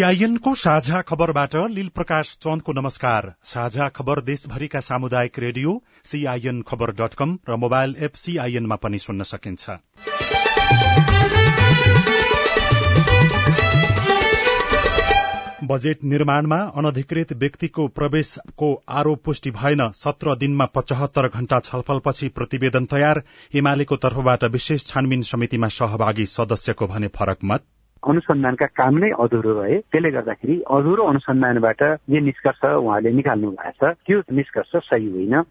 सीआईएनको साझा खबरबाट लील प्रकाश चन्दको नमस्कार। साझा खबर देशभरिका सामुदायिक radio CIN Khabar dot com र मोबाइल एप सीआईएनमा पनि सुन्न सकिन्छ। बजेट निर्माणमा अनधिकृत व्यक्तिको प्रवेशको आरोप पुष्टि भएन। सत्र दिनमा पचहत्तर घण्टा छलफलपछि प्रतिवेदन तयार। एमालेको तर्फबाट विशेष छानबिन समितिमा सहभागी सदस्यको भने फरक मत। अनुसन्धानका काम नै अधुरो रहे। त्यसले गर्दाखेरि अधुरो अनुसन्धानबाट जे निष्कर्ष उहाँले निकाल्नु भएको छ त्यो निष्कर्ष सही होइन।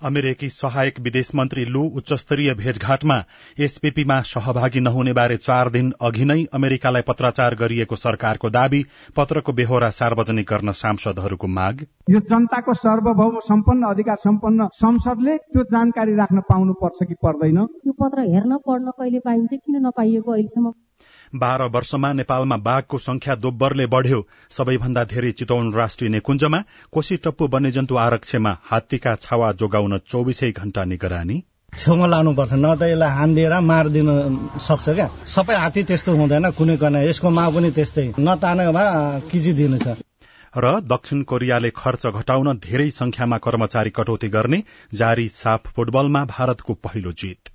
अमेरिकी सहायक विदेश मन्त्री लु उच्चस्तरीय भेटघाटमा एसपीपीमा सहभागी नहुने बारे चार दिन अघि नै अमेरिकालाई पत्राचार गरिएको सरकारको दावी पत्रको बेहोरा सार्वजनिक गर्न सांसदहरूको माग। यो जनताको सार्वभौम सम्पन्न अधिकार सम्पन्न संसदले त्यो जानकारी राख्न पाउनु पर्छ कि पर्दैन? यो पत्र हेर्न पढ्न कहिले पाइन्छ किन नपाइएको अहिलेसम्म? बाह्र वर्षमा नेपालमा बाघको संख्या दोब्बरले बढ़्यो। सबैभन्दा धेरै चितौन राष्ट्रिय निकुञ्जमा कोशी टप्पु वन्यजन्तु आरक्षमा हात्तीका छावा जोगाउन चौबिसै घण्टा निगरानी। छेउमा लानुपर्छ न त यसलाई हानिदिएर मारिदिन सक्छ क्या। सबै हात्ती त्यस्तो हुँदैन कुनै कुनै। यसको माउ पनि त्यस्तै। नतानेको भए किजी दिनु छ। र दक्षिण कोरियाले खर्च घटाउन धेरै संख्यामा कर्मचारी कटौती गर्ने जारी साफ फुटबलमा भारतको पहिलो जित।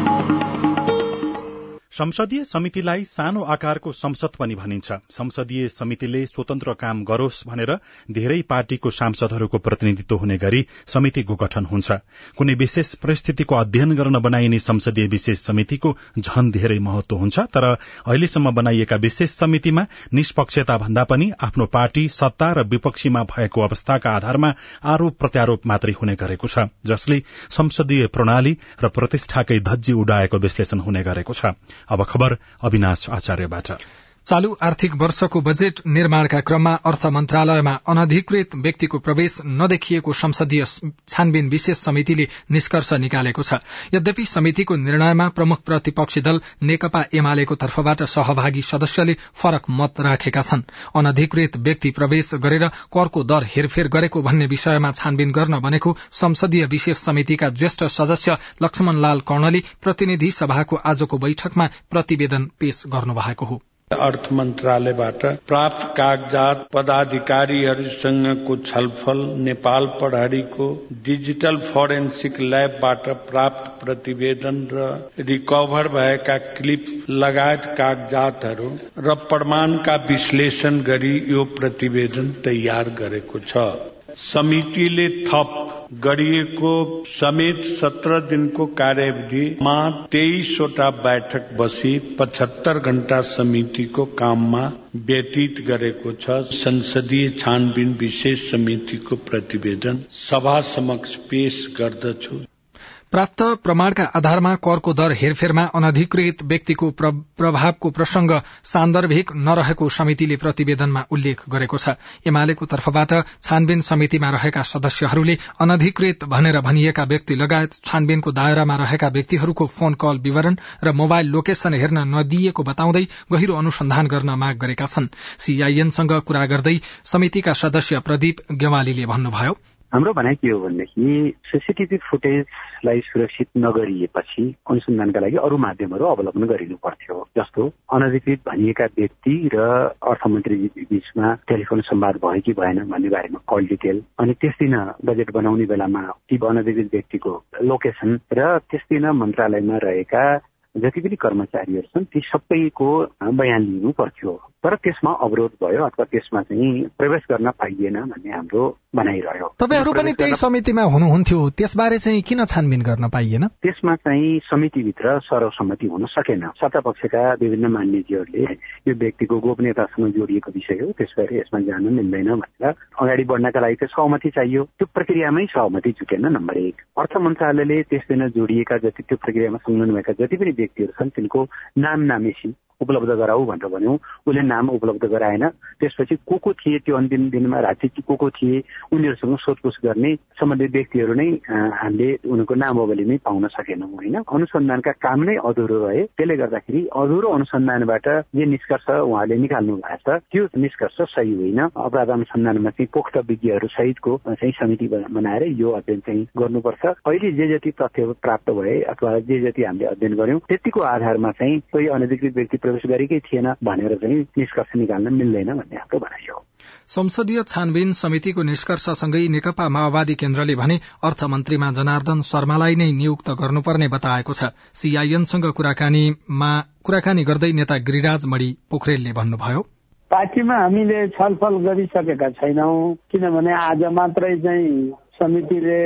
संसदीय समितिलाई सानो आकारको संसद पनि भनिन्छ। संसदीय समितिले स्वतन्त्र काम गरोस् भनेर धेरै पार्टीको सांसदहरूको प्रतिनिधित्व हुने गरी समितिको गठन हुन्छ। कुनै विशेष परिस्थितिको अध्ययन गर्न बनाइने संसदीय विशेष समितिको झन धेरै महत्व हुन्छ तर अहिलेसम्म बनाइएका विशेष समितिमा निष्पक्षता भन्दा पनि आफ्नो पार्टी सत्ता र विपक्षीमा भएको अवस्थाका आधारमा आरोप प्रत्यारोप मात्रै हुने गरेको छ जसले संसदीय प्रणाली र प्रतिष्ठाकै धज्जी उडाएको विश्लेषण हुने गरेको छ। अब खबर अविनाश आचार्यबाट। चालू आर्थिक वर्षको बजेट निर्माणका क्रममा अर्थ मन्त्रालयमा अनधिकृत व्यक्तिको प्रवेश नदेखिएको संसदीय छानबिन विशेष समितिले निष्कर्ष निकालेको छ। यद्यपि समितिको निर्णयमा प्रमुख प्रतिपक्षी दल नेकपा एमालेको तर्फबाट सहभागी सदस्यले फरक मत राखेका छन्। अनधिकृत व्यक्ति प्रवेश गरेर करको दर हेरफेर गरेको भन्ने विषयमा छानबिन गर्न बनेको संसदीय विशेष समितिका ज्येष्ठ सदस्य लक्ष्मण लाल कर्णले प्रतिनिधि सभाको आजको बैठकमा प्रतिवेदन पेश गर्नुभएको हो। अर्थ मन्त्रालयबाट प्राप्त कागजात पदाधिकारीहरूसँगको छलफल नेपाल प्रहरीको डिजिटल फोरेन्सिक ल्याबबाट प्राप्त प्रतिवेदन र रिकभर भएका क्लिप लगायत कागजातहरू र प्रमाणका विश्लेषण गरी यो प्रतिवेदन तयार गरेको छ। समितिले थप गरिएको समेत सत्र दिनको कार्यविधिमा तेइसवटा बैठक बसी पचहत्तर घण्टा समितिको काममा व्यतीत गरेको छ। संसदीय छानबिन विशेष समितिको प्रतिवेदन सभा समक्ष पेश गर्दछु। प्राप्त प्रमाणका आधारमा करको दर हेरफेरमा अनधिकृत व्यक्तिको प्रभावको प्रसंग सान्दर्भिक नरहेको समितिले प्रतिवेदनमा उल्लेख गरेको छ। एमालेको तर्फबाट छानबिन समितिमा रहेका सदस्यहरूले अनधिकृत भनेर भनिएका व्यक्ति लगायत छानबिनको दायरामा रहेका व्यक्तिहरूको फोन कल विवरण र मोबाइल लोकेशन हेर्न नदिएको बताउँदै गहिरो अनुसन्धान गर्न माग गरेका छन्। सीआईएनसँग कुरा गर्दै समितिका सदस्य प्रदीप गेवालीले भन्नुभयो हाम्रो भनाइ के हो भनेदेखि सिसिटिभी फुटेजलाई सुरक्षित नगरिएपछि अनुसन्धानका लागि अरू माध्यमहरू अवलम्बन गरिनु पर्थ्यो। जस्तो अनधिकृत भनिएका व्यक्ति र अर्थमन्त्री बीचमा टेलिफोन संवाद भयो कि भएन भन्ने बारेमा कल डिटेल अनि त्यस दिन बजेट बनाउने बेलामा ती अनधिकृत व्यक्तिको लोकेसन र त्यस दिन मन्त्रालयमा रहेका जति पनि कर्मचारीहरू छन् ती सबैको बयान लिनु पर्थ्यो तर त्यसमा अवरोध भयो अथवा त्यसमा चाहिँ प्रवेश गर्न पाइएन भन्ने हाम्रो भनाइरह्यो तपाईँहरू पनि त्यही समितिमा हुनुहुन्थ्यो। त्यसबारे चाहिँ किन छानबिन गर्न पाइएन? त्यसमा चाहिँ समितिभित्र सर्वसम्मति हुन सकेन। सत्तापक्षका विभिन्न मान्यजीहरूले यो व्यक्तिको गोपनीयतासँग जोडिएको विषय हो। त्यसबारे यसमा जानु मिल्दैन भनेर अगाडि बढ्नका लागि चाहिँ सहमति चाहियो। त्यो प्रक्रियामै सहमति जुटेन नम्बर एक। अर्थ मन्त्रालयले त्यस दिन जोडिएका जति त्यो प्रक्रियामा संलग्न भएका जति पनि व्यक्तिहरू छन् तिनको नाम नामेसी उपलब्ध गराऊ भनेर भन्यौँ। उसले नाम उपलब्ध गराएन। त्यसपछि को को थिए त्यो अन्तिम दिनमा राति को को थिए उनीहरूसँग सोधपुछ गर्ने सम्बन्धित व्यक्तिहरू नै हामीले उनीहरूको नामावली नै पाउन सकेनौँ होइन? अनुसन्धानका काम नै अधुरो रहे। त्यसले गर्दाखेरि अधुरो अनुसन्धानबाट जे निष्कर्ष उहाँले निकाल्नु भएको छ त्यो निष्कर्ष सही होइन। अपराध अनुसन्धानमा चाहिँ पोख्त विज्ञहरू सहितको चाहिँ समिति बनाएर यो अध्ययन चाहिँ गर्नुपर्छ। अहिले जे जति तथ्य प्राप्त भए अथवा जे जति हामीले अध्ययन गर्यौँ त्यतिको आधारमा चाहिँ कोही अनधिकृत व्यक्ति प्रवेश गरेकै थिएन भनेर चाहिँ निष्कर्ष निकाल्न मिल्दैन भन्ने हाम्रो भनाइ हो। संसदीय छानबिन समितिको निष्कर्षसँगै नेकपा माओवादी केन्द्रले भने अर्थमन्त्रीमा जनार्दन शर्मालाई नै नियुक्त गर्नुपर्ने बताएको छ। सीआईएनसँग कुराकानीमा कुराकानी गर्दै नेता गिरिराज मणि पोखरेलले भन्नुभयो। पार्टीमा हामीले छलफल गरिसकेका छैनौं किनभने आज मात्रै चाहिँ समितिले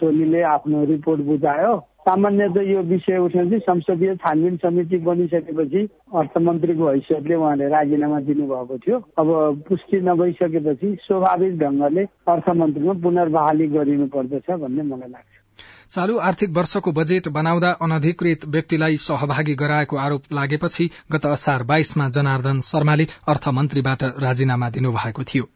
टोलीले आफ्नो रिपोर्ट बुझायो। सामान्यतः यो विषय उठेपछि संसदीय छानबिन समिति बनिसकेपछि अर्थमन्त्रीको हैसियतले उहाँले राजीनामा दिनुभएको थियो। अब पुष्टि नभइसकेपछि स्वाभाविक ढंगले अर्थमन्त्रीमा पुनर्बहाली गरिनु पर्दछ भन्ने मलाई लाग्छ। चालू आर्थिक वर्षको बजेट बनाउँदा अनधिकृत व्यक्तिलाई सहभागी गराएको आरोप लागेपछि गत असार बाइसमा जनार्दन शर्माले अर्थमन्त्रीबाट राजीनामा दिनुभएको थियो।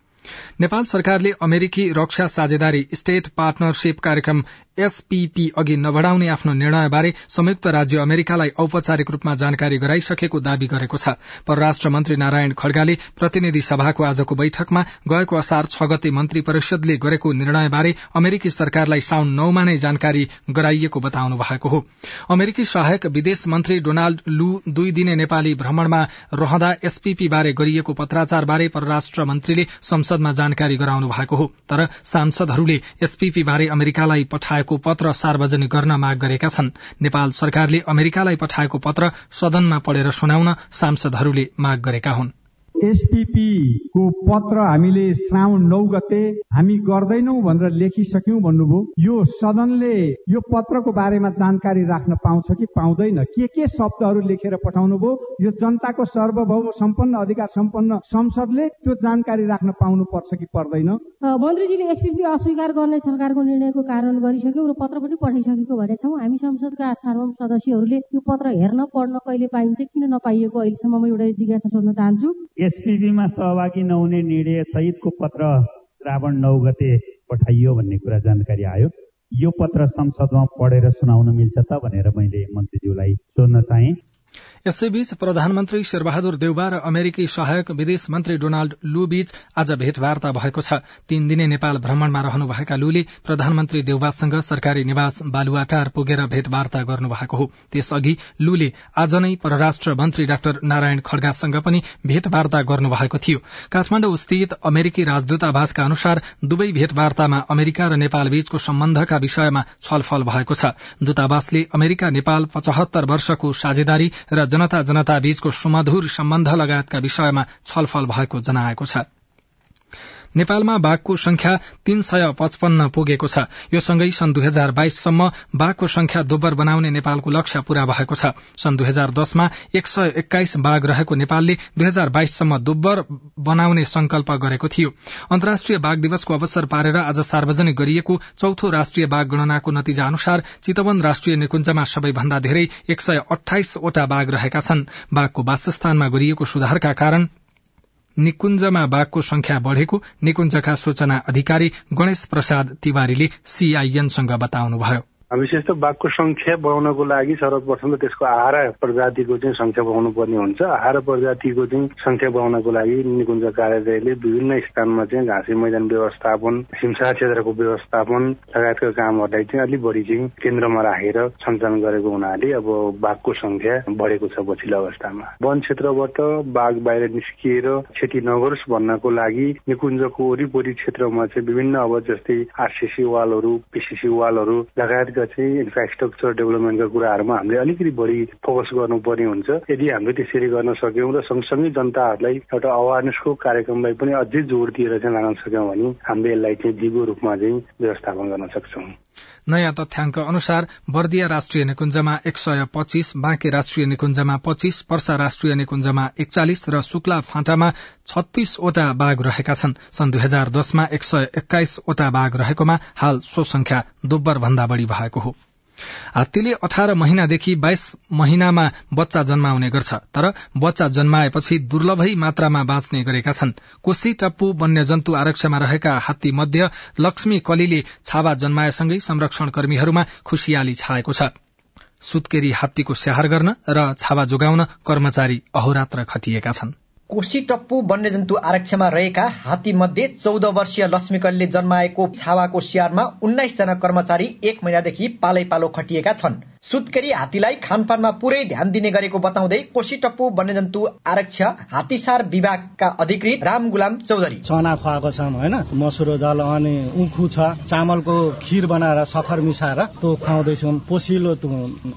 नेपाल सरकारले अमेरिकी रक्षा साझेदारी स्टेट पार्टनरशिप कार्यक्रम एसपीपी अघि नबढ़ाउने आफ्नो निर्णयबारे संयुक्त राज्य अमेरिकालाई औपचारिक रूपमा जानकारी गराइसकेको दावी गरेको छ। परराष्ट्र मन्त्री नारायण खड्गाले प्रतिनिधि सभाको आजको बैठकमा गएको असार छ गते मन्त्री परिषदले गरेको निर्णयबारे अमेरिकी सरकारलाई साउन नौमा नै जानकारी गराइएको बताउनु भएको हो। अमेरिकी सहायक विदेश मन्त्री डोनाल्ड लू दुई दिने नेपाली भ्रमणमा रहँदा एसपीपी बारे गरिएको पत्राचारबारे परराष्ट्र मन्त्रीले संसदमा जानकारी गराउनु भएको हो। तर सांसदहरूले एसपीपी बारे अमेरिकालाई पठाए पठाएको पत्र सार्वजनिक गर्न माग गरेका छन्। नेपाल सरकारले अमेरिकालाई पठाएको पत्र सदनमा पढेर सुनाउन सांसदहरूले माग गरेका हुन्। एसपीपी को पत्र हामीले श्रावण नौ गते हामी गर्दैनौ भनेर लेखिसक्यौं भन्नुभयो। यो सदनले यो पत्रको बारेमा जानकारी राख्न पाउँछ कि पाउँदैन? के के शब्दहरू लेखेर पठाउनु भयो यो जनताको सार्वभौम सम्पन्न अधिकार सम्पन्न संसदले त्यो जानकारी राख्न पाउनु पर्छ कि पर्दैन? मन्त्रीजीले एसपीपी अस्वीकार गर्ने सरकारको निर्णयको कारण गरिसक्यौँ र पत्र पनि पठाइसकेको भनेछौँ हामी संसदका सार्वम सदस्यहरूले यो पत्र हेर्न पढ्न कहिले पाइन्छ किन नपाइएको अहिलेसम्म म एउटा जिज्ञासा सोध्न चाहन्छु। एसपिबीमा सहभागी नहुने निर्णय सहितको पत्र श्रावण नौ गते पठाइयो भन्ने कुरा जानकारी आयो। यो पत्र संसदमा पढेर सुनाउन मिल्छ त भनेर मैले मन्त्रीज्यूलाई सोध्न चाहे। यसैबीच प्रधानमन्त्री शेरबहादुर देउबा र अमेरिकी सहायक विदेश मन्त्री डोनाल्ड लू बीच आज भेटवार्ता भएको छ। तीन दिने नेपाल भ्रमणमा रहनुभएका लूले प्रधानमन्त्री देउबासँग सरकारी निवास बालुवाटार पुगेर भेटवार्ता गर्नुभएको हो। त्यसअघि लूले आज नै परराष्ट्र मन्त्री डाक्टर नारायण खड्गासँग पनि भेटवार्ता गर्नुभएको थियो। काठमाडौँ स्थित अमेरिकी राजदूतावासका अनुसार दुवै भेटवार्तामा अमेरिका र नेपाल बीचको सम्बन्धका विषयमा छलफल भएको छ। दूतावासले अमेरिका नेपाल पचहत्तर वर्षको साझेदारी र जनता बीचको सुमधुर सम्बन्ध लगायतका विषयमा छलफल भएको जनाएको छ। नेपालमा बाघको संख्या तीन सय पचपन्न पुगेको छ। यो सँगै सन् दुई हजार बाइससम्म बाघको संख्या दोब्बर बनाउने नेपालको लक्ष्य पूरा भएको छ। सन् दुई हजार दसमा एक सय एक्काइस बाघ रहेको नेपालले दुई हजार बाइससम्म दोब्बर बनाउने संकल्प गरेको थियो। अन्तर्राष्ट्रिय बाघ दिवसको अवसर पारेर आज सार्वजनिक गरिएको चौथो राष्ट्रिय बाघ गणनाको नतिजा अनुसार चितवन राष्ट्रिय निकुञ्जमा सबैभन्दा धेरै एक सय अठाइसवटा बाघ रहेका छन्। बाघको वासस्थानमा गरिएको सुधारका कारण निकुञ्जमा बाघको संख्या बढ़ेको निकुञ्जका सूचना अधिकारी गणेश प्रसाद तिवारीले सीआईएनसँग बताउनुभयो। विशेष त बाघको संख्या बढाउनको लागि सर्वप्रथम त त्यसको आहार प्रजातिको चाहिँ संख्या बढाउनु पर्ने हुन्छ। आहार प्रजातिको चाहिँ संख्या बढाउनको लागि निकुञ्ज कार्यालयले विभिन्न स्थानमा चाहिँ घाँसे मैदान व्यवस्थापन हिंसा क्षेत्रको व्यवस्थापन लगायतका कामहरूलाई चाहिँ अलिक बढी चाहिँ केन्द्रमा राखेर सञ्चालन गरेको हुनाले अब बाघको संख्या बढेको छ पछिल्लो अवस्थामा। वन क्षेत्रबाट बाघ बाहिर निस्किएर क्षति नगरोस् भन्नको लागि निकुञ्जको वरिपरि क्षेत्रमा चाहिँ विभिन्न अब जस्तै आरसिसी वालहरू पिसिसी वालहरू लगायतका भएका चाहिँ इन्फ्रास्ट्रक्चर डेभलपमेन्टका कुराहरूमा हामीले अलिकति बढी फोकस गर्नुपर्ने हुन्छ। यदि हामीले त्यसरी गर्न सक्यौँ र सँगसँगै जनताहरूलाई एउटा अवेरनेसको कार्यक्रमलाई पनि अझै जोड दिएर चाहिँ लान सक्यौँ भने हामीले यसलाई चाहिँ दिगो रूपमा चाहिँ व्यवस्थापन गर्न सक्छौँ। नयाँ तथ्याङ्क अनुसार बर्दिया राष्ट्रिय निकुञ्जमा एक सय पच्चीस बाँके राष्ट्रिय निकुञ्जमा पच्चीस पर्सा राष्ट्रिय निकुञ्जमा एकचालिस र शुक्ला फाँटामा छत्तीसवटा बाघ रहेका छन्। सन् दुई हजार दसमा एक सय एक्काइसवटा बाघ रहेकोमा हाल सो संख्या दोब्बर भन्दा बढ़ी भएको हो। हात्तीले अठार महिनादेखि बाइस महिनामा बच्चा जन्माउने गर्छ तर बच्चा जन्माएपछि दुर्लभै मात्रामा बाँच्ने गरेका छन्। कोशी टप्पू वन्यजन्तु आरक्षमा रहेका हात्ती मध्य लक्ष्मी कलीले छावा जन्माएसँगै संरक्षण कर्मीहरूमा खुशियाली छाएको छ। सुत्केरी हात्तीको स्याहार गर्न र छावा जोगाउन कर्मचारी अहोरात्र खटिएका छन्। कोशी टप्पू वन्यजन्तु आरक्षमा रहेका हात्ती मध्ये चौध वर्षीय लक्ष्मीकलले जन्माएको छावाको स्याहारमा उन्नाइसजना कर्मचारी एक महिनादेखि पालै पालो खटिएका छन्। सुत्केरी हात्तीलाई खानपानमा पुरै ध्यान दिने गरेको बताउँदै कोशी टप्पू वन्यजन्तु आरक्ष हात्तीसार विभागका अधिकृत राम गुलाम चौधरी। चना खुवाएको छौँ होइन? मसुरो दाल अनि उखु छ। चामलको खिर बनाएर सखर मिसाएर त्यो खुवाउँदैछौँ पोसिलो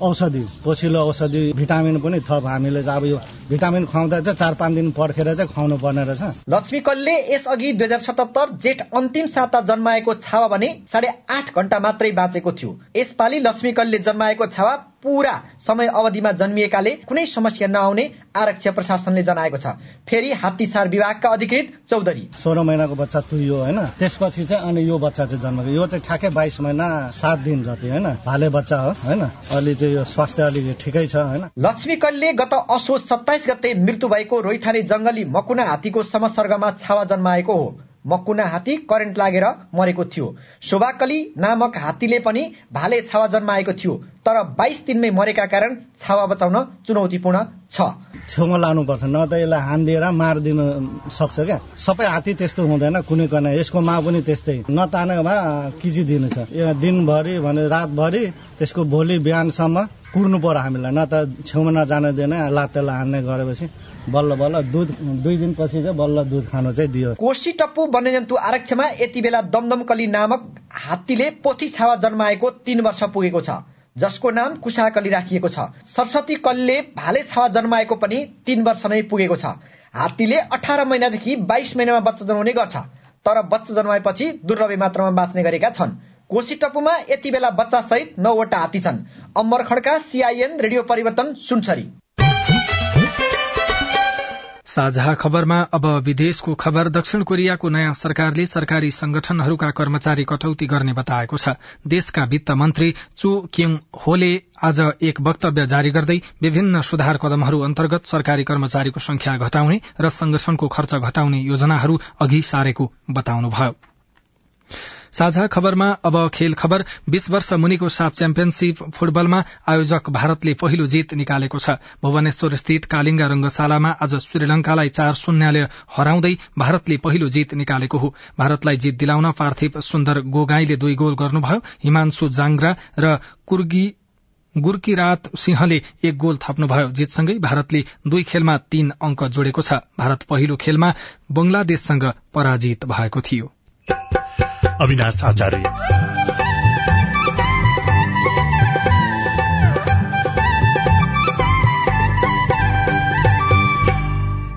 औषधि। पोसिलो औषधि भिटामिन पनि थप। हामीले अब यो भिटामिन खुवाउँदा चाहिँ चार पाँच दिन पर्खेर चाहिँ खुवाउनु पर्ने रहेछ। लक्ष्मी कलले यसअघि दुई हजार सतहत्तर जेठ अन्तिम साता जन्माएको छावा भने साढे आठ घण्टा मात्रै बाँचेको थियो। यसपालि लक्ष्मी कलले जन्माएको छावा पूरा समय अवधिमा जन्मिएकाले कुनै समस्या नआउने आरक्षी प्रशासनले जनाएको छ। फेरि हात्तीसार विभागका अधिकृत चौधरी। सोह्र महिनाको बच्चा तुयो होइन? त्यसपछि चाहिँ अनि यो बच्चा चाहिँ जन्मेको। यो चाहिँ ठ्याक्कै बाइस महिना सात दिन जति होइन? भाले बच्चा हो होइन? अहिले चाहिँ यो स्वास्थ्य अलिक ठिकै छ होइन? लक्ष्मी कलले गत असोज सत्ताइस गते मृत्यु भएको रोइथाने जंगली मकुना हात्तीको समसर्गमा छावा जन्माएको हो। मकुना हात्ती करेन्ट लागेर मरेको थियो। शोभाकली नामक हात्तीले पनि भाले छावा जन्माएको थियो तर बाइस दिनमै मरेका कारण छावा बचाउन चुनौतीपूर्ण छ। छेउमा लानुपर्छ न त यसलाई हानिदिएर मारिदिन सक्छ क्या। सबै हात्ती त्यस्तो हुँदैन कुनै कुनै। यसको माउ पनि त्यस्तै। किजी दिनु छ। दिनभरि भने रातभरि त्यसको भोलि बिहानसम्म कुर्नु पर्यो हामीलाई। न त छेउमा नजान दिएन लात्तेलाई हान्ने गरेपछि बल्ल बल्ल दुध दुई दिनपछि चाहिँ बल्ल दुध खानु चाहिँ दियो। कोशी टप्पु वन्यजन्तु आरक्षमा यति बेला दमदमकली नामक हात्तीले पोथी छावा जन्माएको तीन वर्ष पुगेको छ जसको नाम कुसाकली राखिएको छ। सरस्वती कलीले भाले छावा जन्माएको पनि तीन वर्ष नै पुगेको छ। हात्तीले अठार महिनादेखि बाइस महिनामा बच्चा जन्माउने गर्छ तर बच्चा जन्माएपछि दुर्लभे मात्रामा बाँच्ने गरेका छन्। कोशी टप्पुमा यति बेला बच्चा सहित नौवटा हात्ती छन्। अम्बर खड्का सिआइएन रेडियो परिवर्तन सुनसरी। साझा खबरमा अब विदेशको खबर। दक्षिण कोरियाको नयाँ सरकारले सरकारी संगठनहरूका कर्मचारी कटौती गर्ने बताएको छ। देशका वित्त मन्त्री चो क्युङ होले आज एक वक्तव्य जारी गर्दै विभिन्न सुधार कदमहरू अन्तर्गत सरकारी कर्मचारीको संख्या घटाउने र संगठनको खर्च घटाउने योजनाहरू अघि सारेको बताउनुभयो। साझा खबरमा अब खेल खबर। बीस वर्ष मुनिको साफ च्याम्पियनशीप फुटबलमा आयोजक भारतले पहिलो जीत निकालेको छ। भुवनेश्वर स्थित कालिङ्गा रंगशालामा आज श्रीलंकालाई चार शून्यले हराउँदै भारतले पहिलो जीत निकालेको हो। भारतलाई जीत दिलाउन पार्थिव सुन्दर गोगाईले दुई गोल गर्नुभयो। हिमांशु जाङ्ग्रा र कुर्गी गुर्कीरात सिंहले एक गोल थप्नुभयो। जितसँगै भारतले दुई खेलमा तीन अंक जोडेको छ। भारत पहिलो खेलमा बंगलादेशसँग पराजित भएको थियो। अविनाश आचार्य।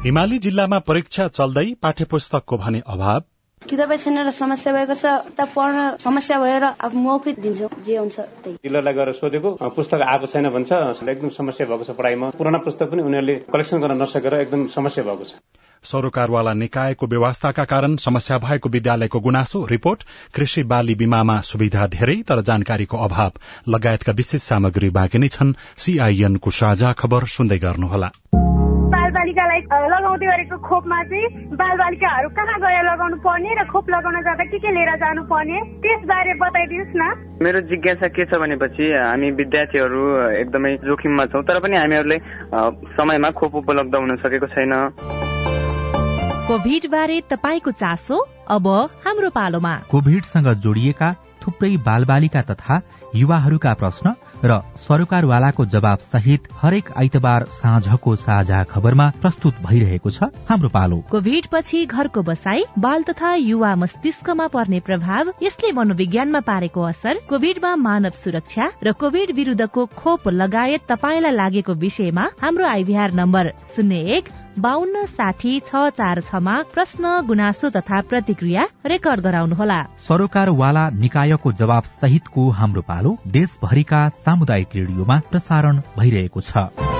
हिमाली जिल्लामा परीक्षा चल्दै पाठ्य पुस्तकको भने अभाव। किताबै छैन र समस्या भएको छ त पढ्न समस्या भएर अब मौखिक दिन्छौँ जे हुन्छ त्यही। डिलरलाई गएर सोधेको पुस्तक आएको छैन भन्छ एकदम समस्या भएको छ पढाइमा। पुराना पुस्तक पनि उनीहरूले कलेक्सन गर्न नसकेर एकदम समस्या भएको छ। सरोकारवाला निकायको व्यवस्थाका कारण समस्या भएको विद्यालयको गुनासो रिपोर्ट कृषि बाली बीमामा सुविधा धेरै तर जानकारीको अभाव। लगायतका विशेष सामग्री बाँकी नै छन्। सीआईएनको साझा खबर सुन्दै गर्नुहोला। बालबालिकालाई लगाउँदै गरेको खोपमा चाहिँ बालबालिकाहरू कहाँ गएर लगाउनु पर्ने र खोप लगाउन जाँदा के के लिएर जानु पर्ने त्यसबारे बताइदिनुहोस् न। मेरो जिज्ञासा के छ भनेपछि हामी विद्यार्थीहरू एकदमै जोखिममा छौँ तर पनि हामीहरूले समयमा खोप उपलब्ध हुन सकेको छैन। कोभिड बारे तपाईँको चासो अब हाम्रो पालोमा। कोभिडसँग जोडिएका थुप्रै बालबालिका तथा युवाहरूका प्रश्न र सरकारवालाको जवाब सहित हरेक आइतबार साँझको साझा खबरमा प्रस्तुत भइरहेको छ हाम्रो पालो। कोभिड पछि घरको बसाई बाल तथा युवा मस्तिष्कमा पर्ने प्रभाव यसले मनोविज्ञानमा पारेको असर कोभिडमा मानव सुरक्षा र कोभिड विरूद्धको खोप लगायत तपाईँलाई लागेको विषयमा हाम्रो आइभीआर नम्बर शून्य एक बान्न साठी छ चार छमा प्रश्न गुनासो तथा प्रतिक्रिया रेकर्ड गराउनुहोला। सरोकारवाला निकायको जवाब सहितको हाम्रो पालो देशभरिका सामुदायिक रेडियोमा प्रसारण भइरहेको छ।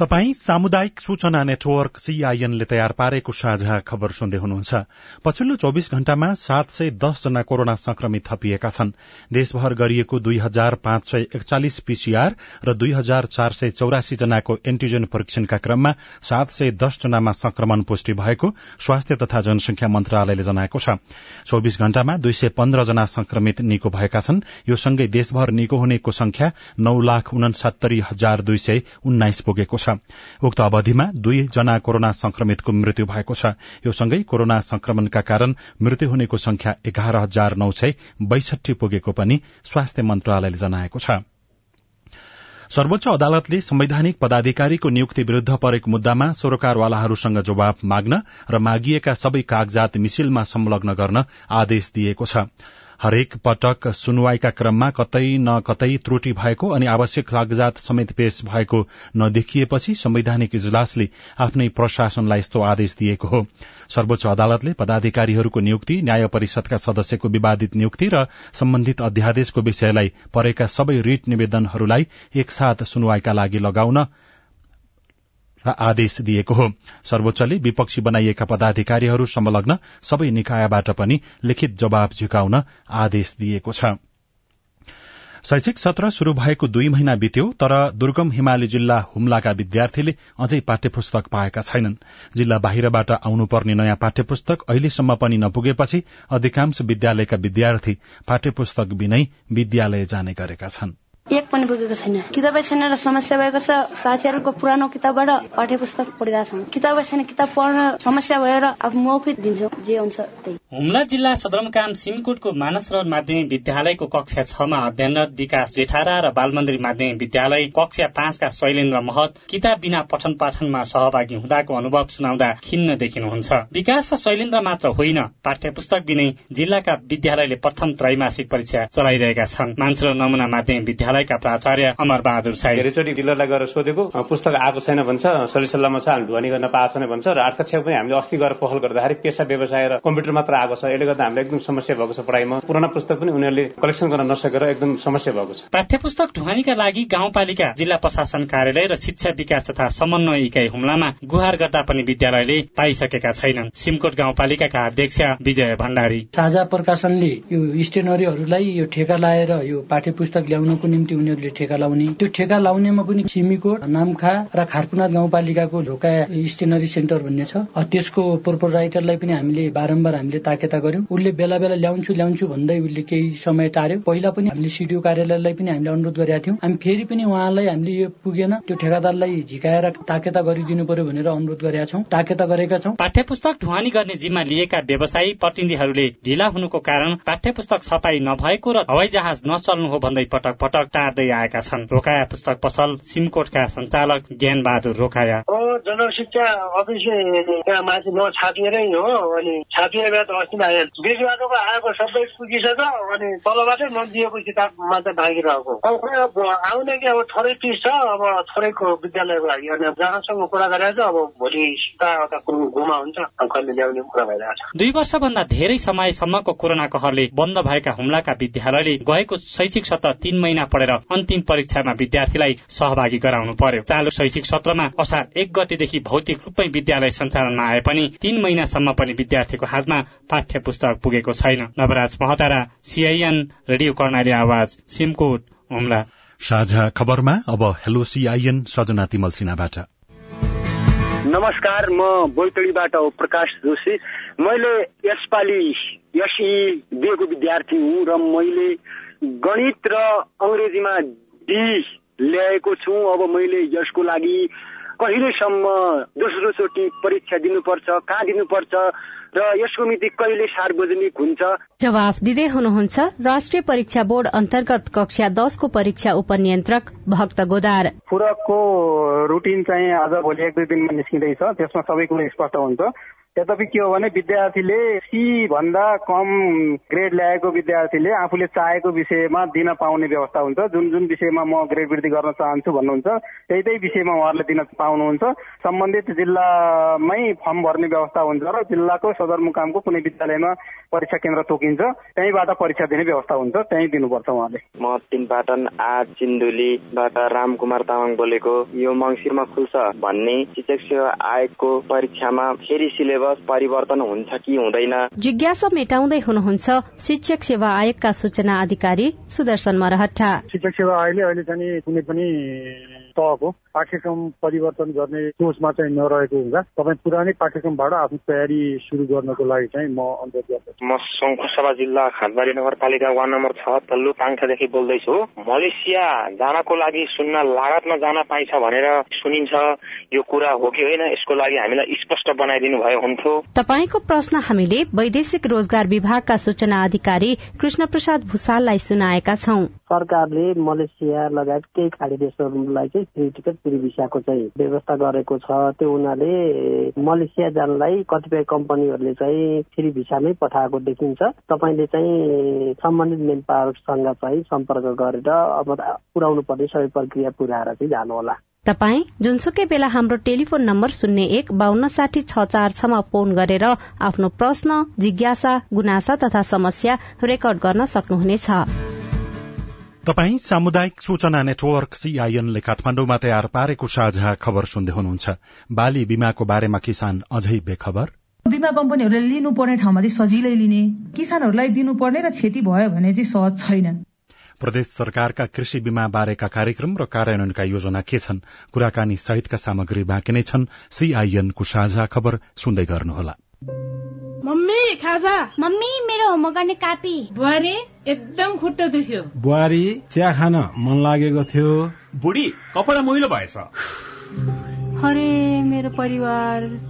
तपाई सामुदायिक सूचना नेटवर्क सीआईएनले तयार पारेको साझा खबर सुन्दै हुनुहुन्छ। पछिल्लो चौविस घण्टामा सात सय दस जना कोरोना संक्रमित थपिएका छन्। देशभर गरिएको दुई हजार पाँच सय एकचालिस पीसीआर र दुई हजार चार सय चौरासी जनाको एन्टिजेन परीक्षणका क्रममा सात सय जनामा संक्रमण पुष्टि भएको स्वास्थ्य तथा जनसंख्या मन्त्रालयले जनाएको छ। चौविस घण्टामा दुई सय पन्ध्र जना संक्रमित निको भएका छन्। यो सँगै देशभर निको हुनेको संख्या नौ लाख उनासत्तरी हजार दुई सय उन्नाइस पुगेको उक्त अवधिमा दुई जना कोरोना संक्रमितको मृत्यु भएको छ। यो सँगै कोरोना संक्रमणका कारण मृत्यु हुनेको संख्या एघार हजार नौ सय बैसठी पुगेको पनि स्वास्थ्य मन्त्रालयले जनाएको छ। सर्वोच्च अदालतले संवैधानिक पदाधिकारीको नियुक्ति विरूद्ध परेको मुद्दामा सरोकारवालाहरूसँग जवाब माग्न र मागिएका सबै कागजात मिसिलमा संलग्न गर्न आदेश दिएको छ। हरेक पटक सुनवाईका क्रममा कतै न कतै त्रुटि भएको अनि आवश्यक कागजात समेत पेश भएको नदेखिएपछि संवैधानिक इजलासले आफ्नै प्रशासनलाई यस्तो आदेश दिएको हो। सर्वोच्च अदालतले पदाधिकारीहरूको नियुक्ति न्याय परिषदका सदस्यको विवादित नियुक्ति र सम्बन्धित अध्यादेशको विषयलाई परेका सबै रिट निवेदनहरूलाई एकसाथ सुनवाईका लागि लगाउन आदेश दिएको हो। सर्वोच्चले विपक्षी बनाइएका पदाधिकारीहरू संलग्न सबै निकायबाट पनि लिखित जवाब झिकाउन आदेश दिएको छ। शैक्षिक सत्र शुरू भएको दुई महिना बित्यो तर दुर्गम हिमाली जिल्ला हुम्लाका विद्यार्थीले अझै पाठ्य पुस्तक पाएका छैनन्। जिल्ला बाहिरबाट आउनुपर्ने नयाँ पाठ्य पुस्तक अहिलेसम्म पनि नपुगेपछि अधिकांश विद्यालयका विद्यार्थी पाठ्य पुस्तक बिनै विद्यालय जाने गरेका छन्। पनि पुगेको छैन। किताबै छैन र समस्या भएको छ साथीहरूको पुरानो किताबबाट पाठ्य पुस्तक पढिरहेछौँ किताबै छैन किताब पढ्न समस्या भएर अब मौखित दिन्छौँ जे हुन्छ त्यही। हुम्ला जिल्ला सदरमुकाम सिमकोटको मानस र माध्यमिक विद्यालयको कक्षा छमा अध्ययनरत विकास जेठारा र बालमन्दिर माध्यमिक विद्यालय कक्षा पाँचका शैलेन्द्र महत किताब बिना पठन पाठनमा सहभागी हुँदाको अनुभव सुनाउँदा खिन्न देखिनुहुन्छ। विकास र शैलेन्द्र मात्र होइन पाठ्य पुस्तक बिनै जिल्लाका विद्यालयले प्रथम त्रैमासिक परीक्षा चलाइरहेका छन्। मान्छे नमुना माध्यमिक विद्यालयका प्राचार्य अमर बहादुर साई। धेरैचोटि डिलरलाई गएर सोधेको पुस्तक आएको छैन भन्छ सलिसल्लाहमा छ हामी ढुवानी गर्न पाएको छैन भन्छ र आठ कक्षा पनि हामीले अस्ति गएर पहल गर्दाखेरि पेसा व्यवसाय र कम्प्युटर मात्र आएको छ। यसले गर्दा हामीलाई एकदम समस्या भएको छ पढाइमा। पुराना पुस्तक पनि उनीहरूले कलेक्सन गर्न नसकेर एकदम समस्या भएको छ। पाठ्य पुस्तक ढुवानीका लागि गाउँपालिका जिल्ला प्रशासन कार्यालय र शिक्षा विकास तथा समन्वय इकाइ हुम्लामा गुहार गर्दा पनि विद्यालयले पाइसकेका छैनन्। सिमकोट गाउँपालिकाका अध्यक्ष विजय भण्डारी। साझा प्रकाशनले यो स्टेनरीहरूलाई यो ठेका लाएर यो पाठ्य पुस्तक ल्याउनको निम्ति उनीहरूले ठेका लाउने। त्यो ठेका लाउनेमा पनि सिमीकोट नामखा र खारकुनाथ गाउँपालिकाको ढोका स्टेनरी सेन्टर भन्ने छ। त्यसको प्रोपराइटरलाई पनि हामीले बारम्बार हामीले ताकेता गर्यौं उसले बेला बेला ल्याउँछु ल्याउँछु भन्दै उसले केही समय टार्यो। पहिला पनि हामीले सिडिओ कार्यालयलाई पनि हामीले अनुरोध गरेका थियौँ। हामी फेरि पनि उहाँलाई हामीले यो पुगेन त्यो ठेकादारलाई झिकाएर ताकेता गरिदिनु पर्यो भनेर अनुरोध गरेका छौँ। ताकेता गरेका छौँ। पाठ्य पुस्तक ढुवानी गर्ने जिम्मा लिएका व्यवसायी प्रतिनिधिहरूले ढिला हुनुको कारण पाठ्य पुस्तक छपाई नभएको र हवाई जहाज नचल्नु हो भन्दै पटक पटक टार्दै गर्दै आएका छन्। रोकाया पुस्तक पसल सिमकोटका सञ्चालक ज्ञान बहादुर रोकाया जनशिक्षा अफिसमा माथि म छापिएरै हो अनि छापिएर त अस्ति आयो बिचबाटोको आएको सबै पुगिसक्यो अनि तलबाटै नदिएको किताबमा चाहिँ बाँकी रहेको। अब आउने कि अब थोरै पिस छ अब थोरैको विद्यालयको लागि। अनि जहाँसँग कुरा गरेर अब भोलि सिधा गुमा हुन्छ कहिले ल्याउने कुरा भइरहेको छ। दुई वर्षभन्दा धेरै समयसम्मको कोरोना कहरले बन्द भएका हुम्लाका विद्यालयले गएको शैक्षिक सत्र तीन महिना पढेर अन्तिम परीक्षामा विद्यार्थीलाई सहभागी गराउनु पर्यो। चालु शैक्षिक सत्रमा असार एक गतेदेखि भौतिक रूपमै विद्यालय सञ्चालनमा आए पनि तीन महिनासम्म पनि विद्यार्थीको हातमा पाठ्य पुस्तक पुगेको छैन। Nawaraj Mahatara CIN radio Karnali Awaj Simkot Humla. साझा खबरमा अब हेलो सिआइएन सजना तिमल सिन्हाबाट। नमस्कार म बैतडीबाट हो प्रकाश जोशी। मैले यसपालि एसई दिएको विद्यार्थी हुँ र मैले गणित र अङ्ग्रेजीमा डी ल्याएको छु। अब मैले यसको लागि कहिलेसम्म दोस्रो चोटि परीक्षा दिनुपर्छ कहाँ दिनुपर्छ र यसको मिति कहिले सार्वजनिक हुन्छ? जवाफ दिँदै हुनुहुन्छ राष्ट्रिय परीक्षा बोर्ड अन्तर्गत कक्षा दसको परीक्षा उपनियन्त्रक भक्त गोदार। पूरकको रुटिन चाहिँ आज भोलि एक दुई दिनमा निस्किँदैछ। त्यसमा सबै कुरो स्पष्ट हुन्छ। यद्यपि के हो भने विद्यार्थीले सी भन्दा कम ग्रेड ल्याएको विद्यार्थीले आफूले चाहेको विषयमा दिन पाउने व्यवस्था हुन्छ। जुन जुन विषयमा म ग्रेड वृद्धि गर्न चाहन्छु भन्नुहुन्छ त्यही त्यही विषयमा उहाँहरूले दिन पाउनुहुन्छ। सम्बन्धित जिल्लामै फर्म भर्ने व्यवस्था हुन्छ र जिल्लाको सदरमुकामको कुनै विद्यालयमा परीक्षा केन्द्र तोकिन्छ त्यहीँबाट परीक्षा दिने व्यवस्था हुन्छ त्यहीँ दिनुपर्छ उहाँले। म तिनपाटन आठ सिन्धुलीबाट रामकुमार तामाङ बोलेको यो मङ्सिरमा खुल्छ भन्ने शिक्षक सेवा आयोगको परीक्षामा फेरि सिलेबस परिवर्तन हुन्छ कि हुँदैन? जिज्ञासा मेटाउँदै हुनुहुन्छ शिक्षक सेवा आयोगका सूचना अधिकारी सुदर्शन मरहट्टा। शिक्षक सेवा आयोगले अहिले चाहिँ कुनै पनि तहको पाठ्यक्रम परिवर्तन गर्ने सोचमा चाहिँ नरहेको हुँदा तपाईँ पुरानै पाठ्यक्रमबाट आफ्नो तयारी सुरु गर्नको लागि चाहिँ म अनुरोध गर्दछु। म शङ्खुसभा जिल्ला खातबारी नगरपालिका वार्ड नम्बर छ तल्लु पाङठादेखि बोल्दैछु। मलेसिया जानको लागि सुन्न लागतमा जान पाइन्छ भनेर सुनिन्छ। यो कुरा हो कि होइन यसको लागि हामीलाई स्पष्ट बनाइदिनु भयो हुन्थ्यो। तपाईँको प्रश्न हामीले वैदेशिक रोजगार विभागका सूचना अधिकारी कृष्ण प्रसाद भूषाललाई सुनाएका छौं। सरकारले मलेसिया लगायत केही खाडी देशहरूलाई चाहिँ फ्री टिकट फ्री भिसाको चाहिँ व्यवस्था गरेको छ। त्यो हुनाले मलेसिया जानलाई कतिपय कम्पनीहरूले चाहिँ फ्री भिसामै पठाएको देखिन्छ। तपाईँले चाहिँ सम्बन्धित मेन पावरसँग चाहिँ सम्पर्क गरेर अब पुर्याउनु पर्ने सबै प्रक्रिया पुऱ्याएर चाहिँ जानुहोला। तपाई जुनसुकै बेला हाम्रो टेलिफोन नम्बर शून्य एक बान्न साठी छ चार छमा फोन गरेर आफ्नो प्रश्न जिज्ञासा गुनासा तथा समस्या रेकर्ड गर्न सक्नुहुनेछ। तपाई सामुदायिक सूचना नेटवर्क सीआईएनले काठमाण्डुमा तयार पारेको साझा खबर सुन्दै हुनुहुन्छ। बाली बीमाको बारेमा किसान अझै बेखबर? बिमा कम्पनीहरूले लिनुपर्ने ठाउँमा चाहिँ सजिलै लिने। किसानहरूलाई दिनुपर्ने र क्षति भयो भने चाहिँ सहज छैन। प्रदेश सरकारका कृषि बीमा बारेका कार्यक्रम र कार्यान्वयनका योजना के छन्? कुराकानी सहितका सामग्री बाँकी नै छन्। सीआईएनको साझा खबर सुन्दै गर्नुहोला। मम्मी खाजा? मम्मी मेरो होमवर्क गर्ने कापी। बुहारी एकदम खुट्टा दुख्यो। बुहारी चिया खान मन लागेको थियो। बुढी कपडा मैलो भएछ। अरे मेरो परिवार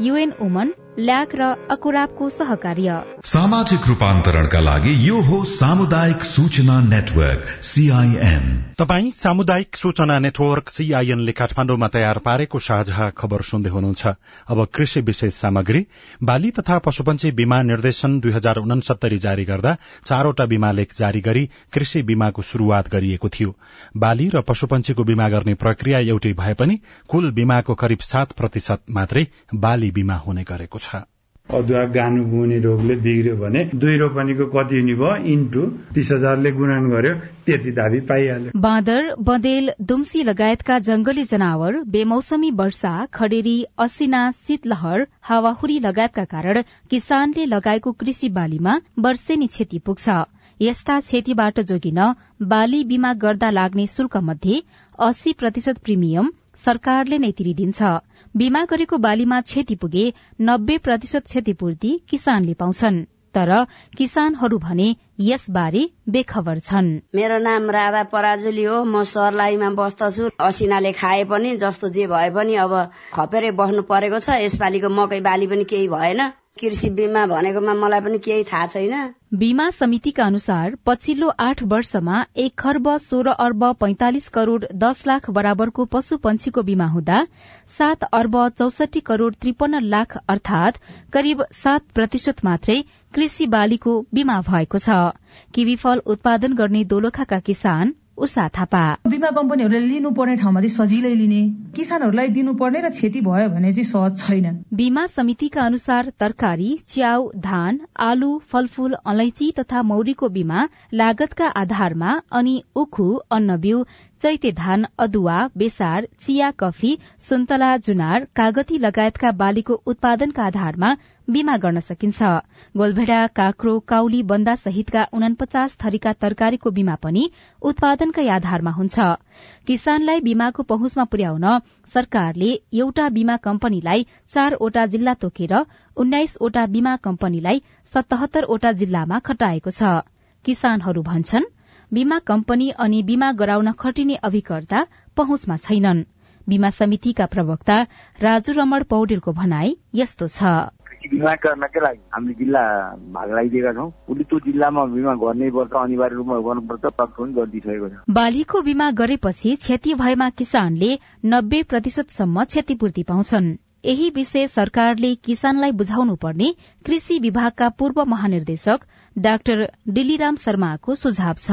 युएन ओमन ल्याक र अकुराबको सहकार्य। सामाजिक रूपान्तरणका लागि यो हो सामुदायिक सूचना नेटवर्क सीआईएन तपाई सामुदायिक सूचना नेटवर्क सीआईएनले काठमाडौँमा तयार पारेको साझा खबर सुन्दै हुनुहुन्छ। अब कृषि विशेष सामग्री बाली तथा पशुपन्छी बीमा निर्देशन दुई हजार उनसत्तरी जारी गर्दा चारवटा बीमा लेख जारी गरी कृषि बीमाको शुरूआत गरिएको थियो। बाली र पशुपन्छीको बीमा गर्ने प्रक्रिया एउटै भए पनि कुल बीमाको करिब सात प्रतिशत मात्रै बाली बीमा हुने गरेको छ। अदुवा गानु बुने रोगले बिग्रियो भने दुई रोपनीको कति हुने भयो? इन्टु तीस हजारले गुणन गर्यो त्यति धाबी पाइहाल्यो। बाँदर बँदेल दुम्सी लगायतका जंगली जनावर बेमौसमी वर्षा खडेरी असिना शीतलहर हावाहुरी लगायतका कारण किसानले लगाएको कृषि बालीमा वर्षेनी क्षति पुग्छ। यस्ता क्षतिबाट जोगिन बाली बीमा गर्दा लाग्ने शुल्क मध्ये अस्सी प्रतिशत प्रिमियम सरकारले नै तिरिदिन्छ। बीमा गरेको बालीमा क्षति पुगे नब्बे प्रतिशत क्षतिपूर्ति किसानले पाउँछन्। तर किसानहरू भने यसबारे बेखबर छन्। मेरो नाम राधा पराजुली हो। म सरलाईमा बस्दछु। असिनाले खाए पनि जस्तो जे भए पनि अब खपेरै बस्नु परेको छ। यसपालिको मकै बाली पनि केही भएन। कृषि बीमा भनेकोमा मलाई पनि केही थाहा छैन। बीमा समितिका अनुसार पछिल्लो आठ वर्षमा एक खर्ब सोह्र अर्ब पैंतालिस करोड़ दस लाख बराबरको पशु पंक्षीको बीमा हुँदा सात अर्ब चौसठी करोड़ त्रिपन्न लाख अर्थात करिब सात प्रतिशत मात्रै कृषि बालीको बीमा भएको छ। किवी फल उत्पादन गर्ने दोलखाका किसान उषा थापा। बिमा कम्पनीहरूले लिनुपर्ने ठाउँमा चाहिँ सजिलै लिने किसानहरूलाई दिनुपर्ने र क्षति भयो भने चाहिँ सहज छैन बीमा समितिका अनुसार तरकारी च्याउ धान आलु फलफूल अलैची तथा मौरीको बीमा लागतका आधारमा अनि उखु अन्नबिउ चैते धान अदुवा बेसार चिया कफी सुन्तला जुनार कागती लगायतका बालीको उत्पादनका आधारमा बीमा गर्न सकिन्छ। गोलभेडा काँक्रो काउली बन्दा सहितका उनपचास थरीका तरकारीको बीमा पनि उत्पादनकै आधारमा हुन्छ। किसानलाई बीमाको पहुँचमा पुर्याउन सरकारले एउटा बीमा कम्पनीलाई चारवटा जिल्ला तोकेर उन्नाइसवटा बीमा कम्पनीलाई सतहत्तरवटा जिल्लामा खटाएको छ। किसानहरू भन्छन् बीमा कम्पनी अनि बीमा गराउन खटिने अभिकर्ता पहुँचमा छैनन्। बीमा समितिका प्रवक्ता राजु रमण पौडेलको भनाई यस्तो छ। बिमा गर्नकै लागि हामीले जिल्ला भाग लगाइदिएका छौँ उसले त्यो जिल्लामा बिमा गर्नै पर्छ अनिवार्य रूपमा गर्नुपर्छ प्राप्त पनि गरिदिइसकेको छ। बालीको बीमा गरेपछि क्षति भएमा किसानले नब्बे प्रतिशतसम्म क्षतिपूर्ति पाउँछन्। यही विषय सरकारले किसानलाई बुझाउनु पर्ने कृषि विभागका पूर्व महानिर्देशक डाक्टर डिलिराम शर्माको सुझाव छ।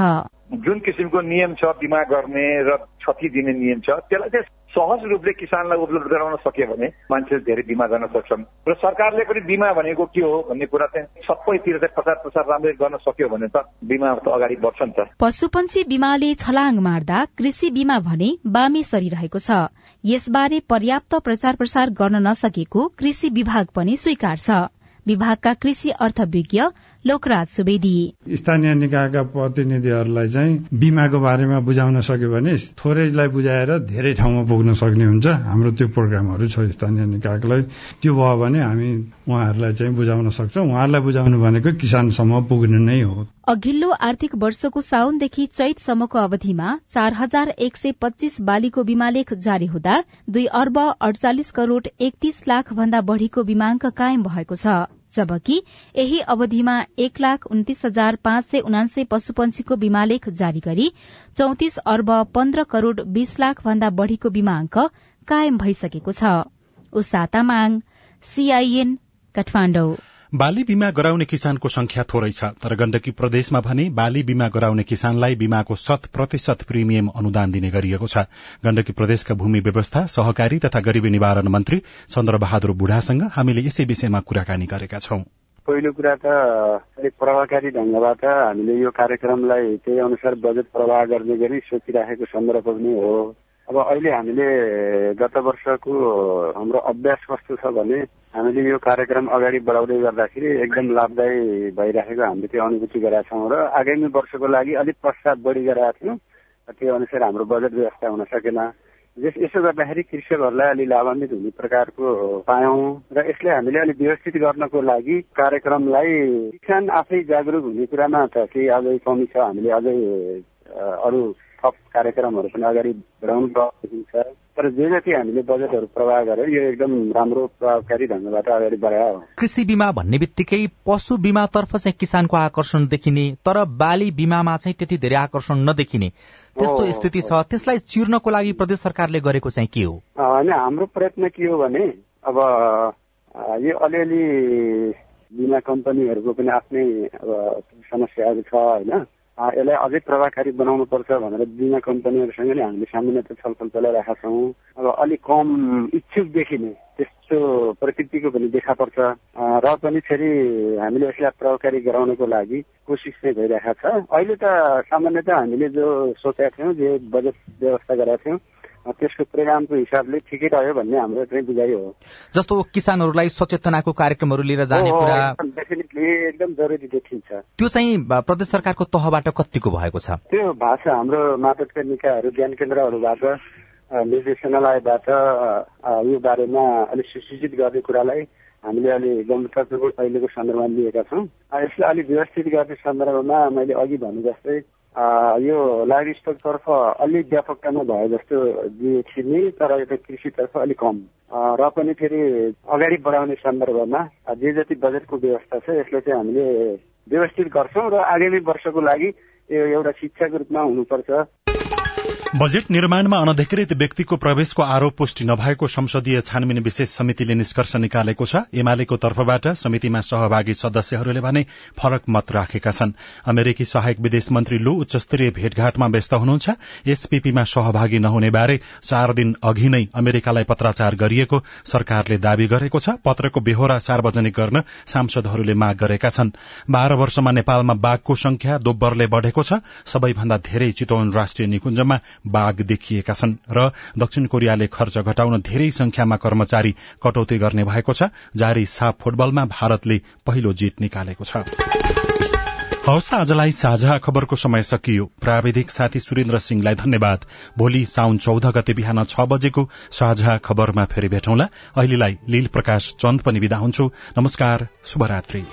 जुन किसिमको नियम छ बिमा गर्ने र क्षति दिने नियम छ त्यसलाई चाहिँ सहज रूपले किसानलाई उपलब्ध गराउन सक्यो भने मान्छे धेरै बिमा गर्न सक्छन्। र सरकारले पनि बिमा भनेको के हो भन्ने कुरा चाहिँ सबैतिर चाहिँ प्रचार प्रसार राम्ररी गर्न सक्यो भने त बिमा त अगाडि बढ्छ नि त। पशुपन्छी बिमाले छलाङ मार्दा कृषि बिमा भने बामे सरिरहेको छ। यसबारे पर्याप्त प्रचार प्रसार गर्न नसकेको कृषि विभाग पनि स्वीकार छ विभागका कृषि अर्थविज्ञ लोकराज सुवेदी। स्थानीय निकायका प्रतिनिधिहरूलाई चाहिँ बिमाको बारेमा बुझाउन सक्यो भने थोरैलाई बुझाएर धेरै ठाउँमा पुग्न सक्ने हुन्छ। हाम्रो त्यो प्रोग्रामहरू छ स्थानीय निकायलाई। त्यो भयो भने हामी उहाँहरूलाई चाहिँ बुझाउन सक्छौँ। उहाँहरूलाई बुझाउनु भनेको किसानसम्म पुग्ने नै हो। अघिल्लो आर्थिक वर्षको साउनदेखि चैतसम्मको अवधिमा चार हजार एक सय पच्चीस बालीको बीमालेख जारी हुँदा दुई अर्ब अडचालिस करोड़ एकतीस लाख भन्दा बढ़ीको बीमाङ्क कायम भएको छ। जबकि यही अवधिमा एक लाख उन्तिस हजार पाँच सय उनान्सय पशुपन्छीको बीमालेख जारी गरी चौतिस अर्ब पन्ध्र करोड़ बीस लाख भन्दा बढ़ीको बीमाङ्क कायम भइसकेको छ। बाली बीमा गराउने किसानको संख्या थोरै छ तर गण्डकी प्रदेशमा भने बाली बीमा गराउने किसानलाई बीमाको शत प्रतिशत प्रिमियम अनुदान दिने गरिएको छ। गण्डकी प्रदेशका भूमि व्यवस्था सहकारी तथा गरीबी निवारण मन्त्री चन्द्र बहादुर बुढासँग हामीले यसै विषयमा कुराकानी गरेका छौं। पहिलो कुरा त अलिक प्रभावकारी ढंगबाट हामीले यो कार्यक्रमलाई त्यही अनुसार बजेट प्रवाह गर्ने गरी सोचिराखेको सन्दर्भ पनि हो। अब अहिले हामीले गत वर्षको हाम्रो अभ्यास कस्तो छ भने हामीले यो कार्यक्रम अगाडि बढाउँदै गर्दाखेरि एकदम लाभदायी भइराखेको हामीले त्यो अनुभूति गरेका छौँ र आगामी वर्षको लागि अलिक पश्चात बढी गरेका थियौँ त्यो अनुसार हाम्रो बजेट व्यवस्था हुन सकेन। यस यसो गर्दाखेरि कृषकहरूलाई अलि लाभान्वित हुने प्रकारको पायौँ र यसले हामीले अलिक व्यवस्थित गर्नको लागि कार्यक्रमलाई किसान आफै जागरुक हुने कुरामा त केही अझै कमी छ। हामीले अझै अरू थप कार्यक्रमहरू पनि अगाडि बढाउनु देखिन्छ तर जे जति हामीले बजेटहरू प्रवाह गर्यो यो एकदम राम्रो प्रभावकारी ढङ्गबाट अगाडि बढायो। कृषि बिमा भन्ने बित्तिकै पशु बिमातर्फ चाहिँ किसानको आकर्षण देखिने तर बाली बिमामा चाहिँ त्यति धेरै आकर्षण नदेखिने। त्यस्तो स्थिति छ। त्यसलाई चिर्नको लागि प्रदेश सरकारले गरेको चाहिँ के हो? होइन हाम्रो प्रयत्न के हो भने अब यो अलिअलि बिमा कम्पनीहरूको पनि आफ्नै अब समस्याहरू छ होइन। यसलाई अझै प्रभावकारी बनाउनु पर्छ भनेर बिमा कम्पनीहरूसँग नै हामीले सामान्यतः छलफल चलाइरहेका छौँ। अब अलिक कम इच्छुक देखिने त्यस्तो प्रकृतिको पनि देखा पर्छ। र पनि फेरि हामीले यसलाई प्रभावकारी गराउनको लागि कोसिस चाहिँ भइरहेको छ। अहिले त सामान्यतः हामीले जो सोचेका थियौँ जे बजेट व्यवस्था गरेका थियौँ त्यसको परिणामको हिसाबले ठिकै रह्यो भन्ने हाम्रो चाहिँ बुझाइ हो। जस्तो किसानहरूलाई सचेतनाको कार्यक्रमहरू लिएर जाने कुरा डेफिनेटली एकदम जरुरी देखिन्छ। त्यो चाहिँ प्रदेश सरकारको तहबाट कतिको भएको छ? त्यो भाषा हाम्रो मातृका निकायहरू ज्ञान केन्द्रहरूबाट निर्देशनालयबाट यो बारेमा अलिक सुसूचित गर्ने कुरालाई हामीले अलि गम्भीरतापूर्वक अहिलेको सन्दर्भमा लिएका छौँ। यसलाई अलिक व्यवस्थित गर्ने सन्दर्भमा मैले अघि भने जस्तै यो लाइभ स्टकतर्फ अलिक व्यापकतामा भयो जस्तो देखिने तर यता कृषितर्फ अलिक कम र पनि फेरि अगाडि बढाउने सन्दर्भमा जे जति बजेटको व्यवस्था छ यसलाई चाहिँ हामीले व्यवस्थित गर्छौँ र आगामी वर्षको लागि यो एउटा शिक्षाको रूपमा हुनुपर्छ बजेट निर्माणमा अनधिकृत व्यक्तिको प्रवेशको आरोप पुष्टि नभएको संसदीय छानबिन विशेष समितिले निष्कर्ष निकालेको छ। एमालेको तर्फबाट समितिमा सहभागी सदस्यहरूले भने फरक मत राखेका छन्। अमेरिकी सहायक विदेश मन्त्री लु उच्चस्तरीय भेटघाटमा व्यस्त हुनुहुन्छ। एसपीपीमा सहभागी नहुने बारे चार दिन अघि नै अमेरिकालाई पत्राचार गरिएको सरकारले दावी गरेको छ। पत्रको बेहोरा सार्वजनिक गर्न सांसदहरूले माग गरेका छन्। बाह्र वर्षमा नेपालमा बाघको संख्या दोब्बरले बढ़ेको छ। सबैभन्दा धेरै चितवन राष्ट्रिय निकुञ्जमा बाघ देखिएका छन् र दक्षिण कोरियाले खर्च घटाउन धेरै संख्यामा कर्मचारी कटौती गर्ने भएको छ जारी साफ फुटबलमा भारतले पहिलो जित निकालेको छ। हवस् आजलाई साझा खबरको समय सकियो। प्राविधिक साथी सुरेन्द्र सिंहलाई धन्यवाद। भोलि साउन चौध गते बिहान छ बजेको साझा खबरमा फेरि भेटौँला। अहिलेलाई लील प्रकाश चन्द पनि विदा हुन्छु। नमस्कार शुभरात्री।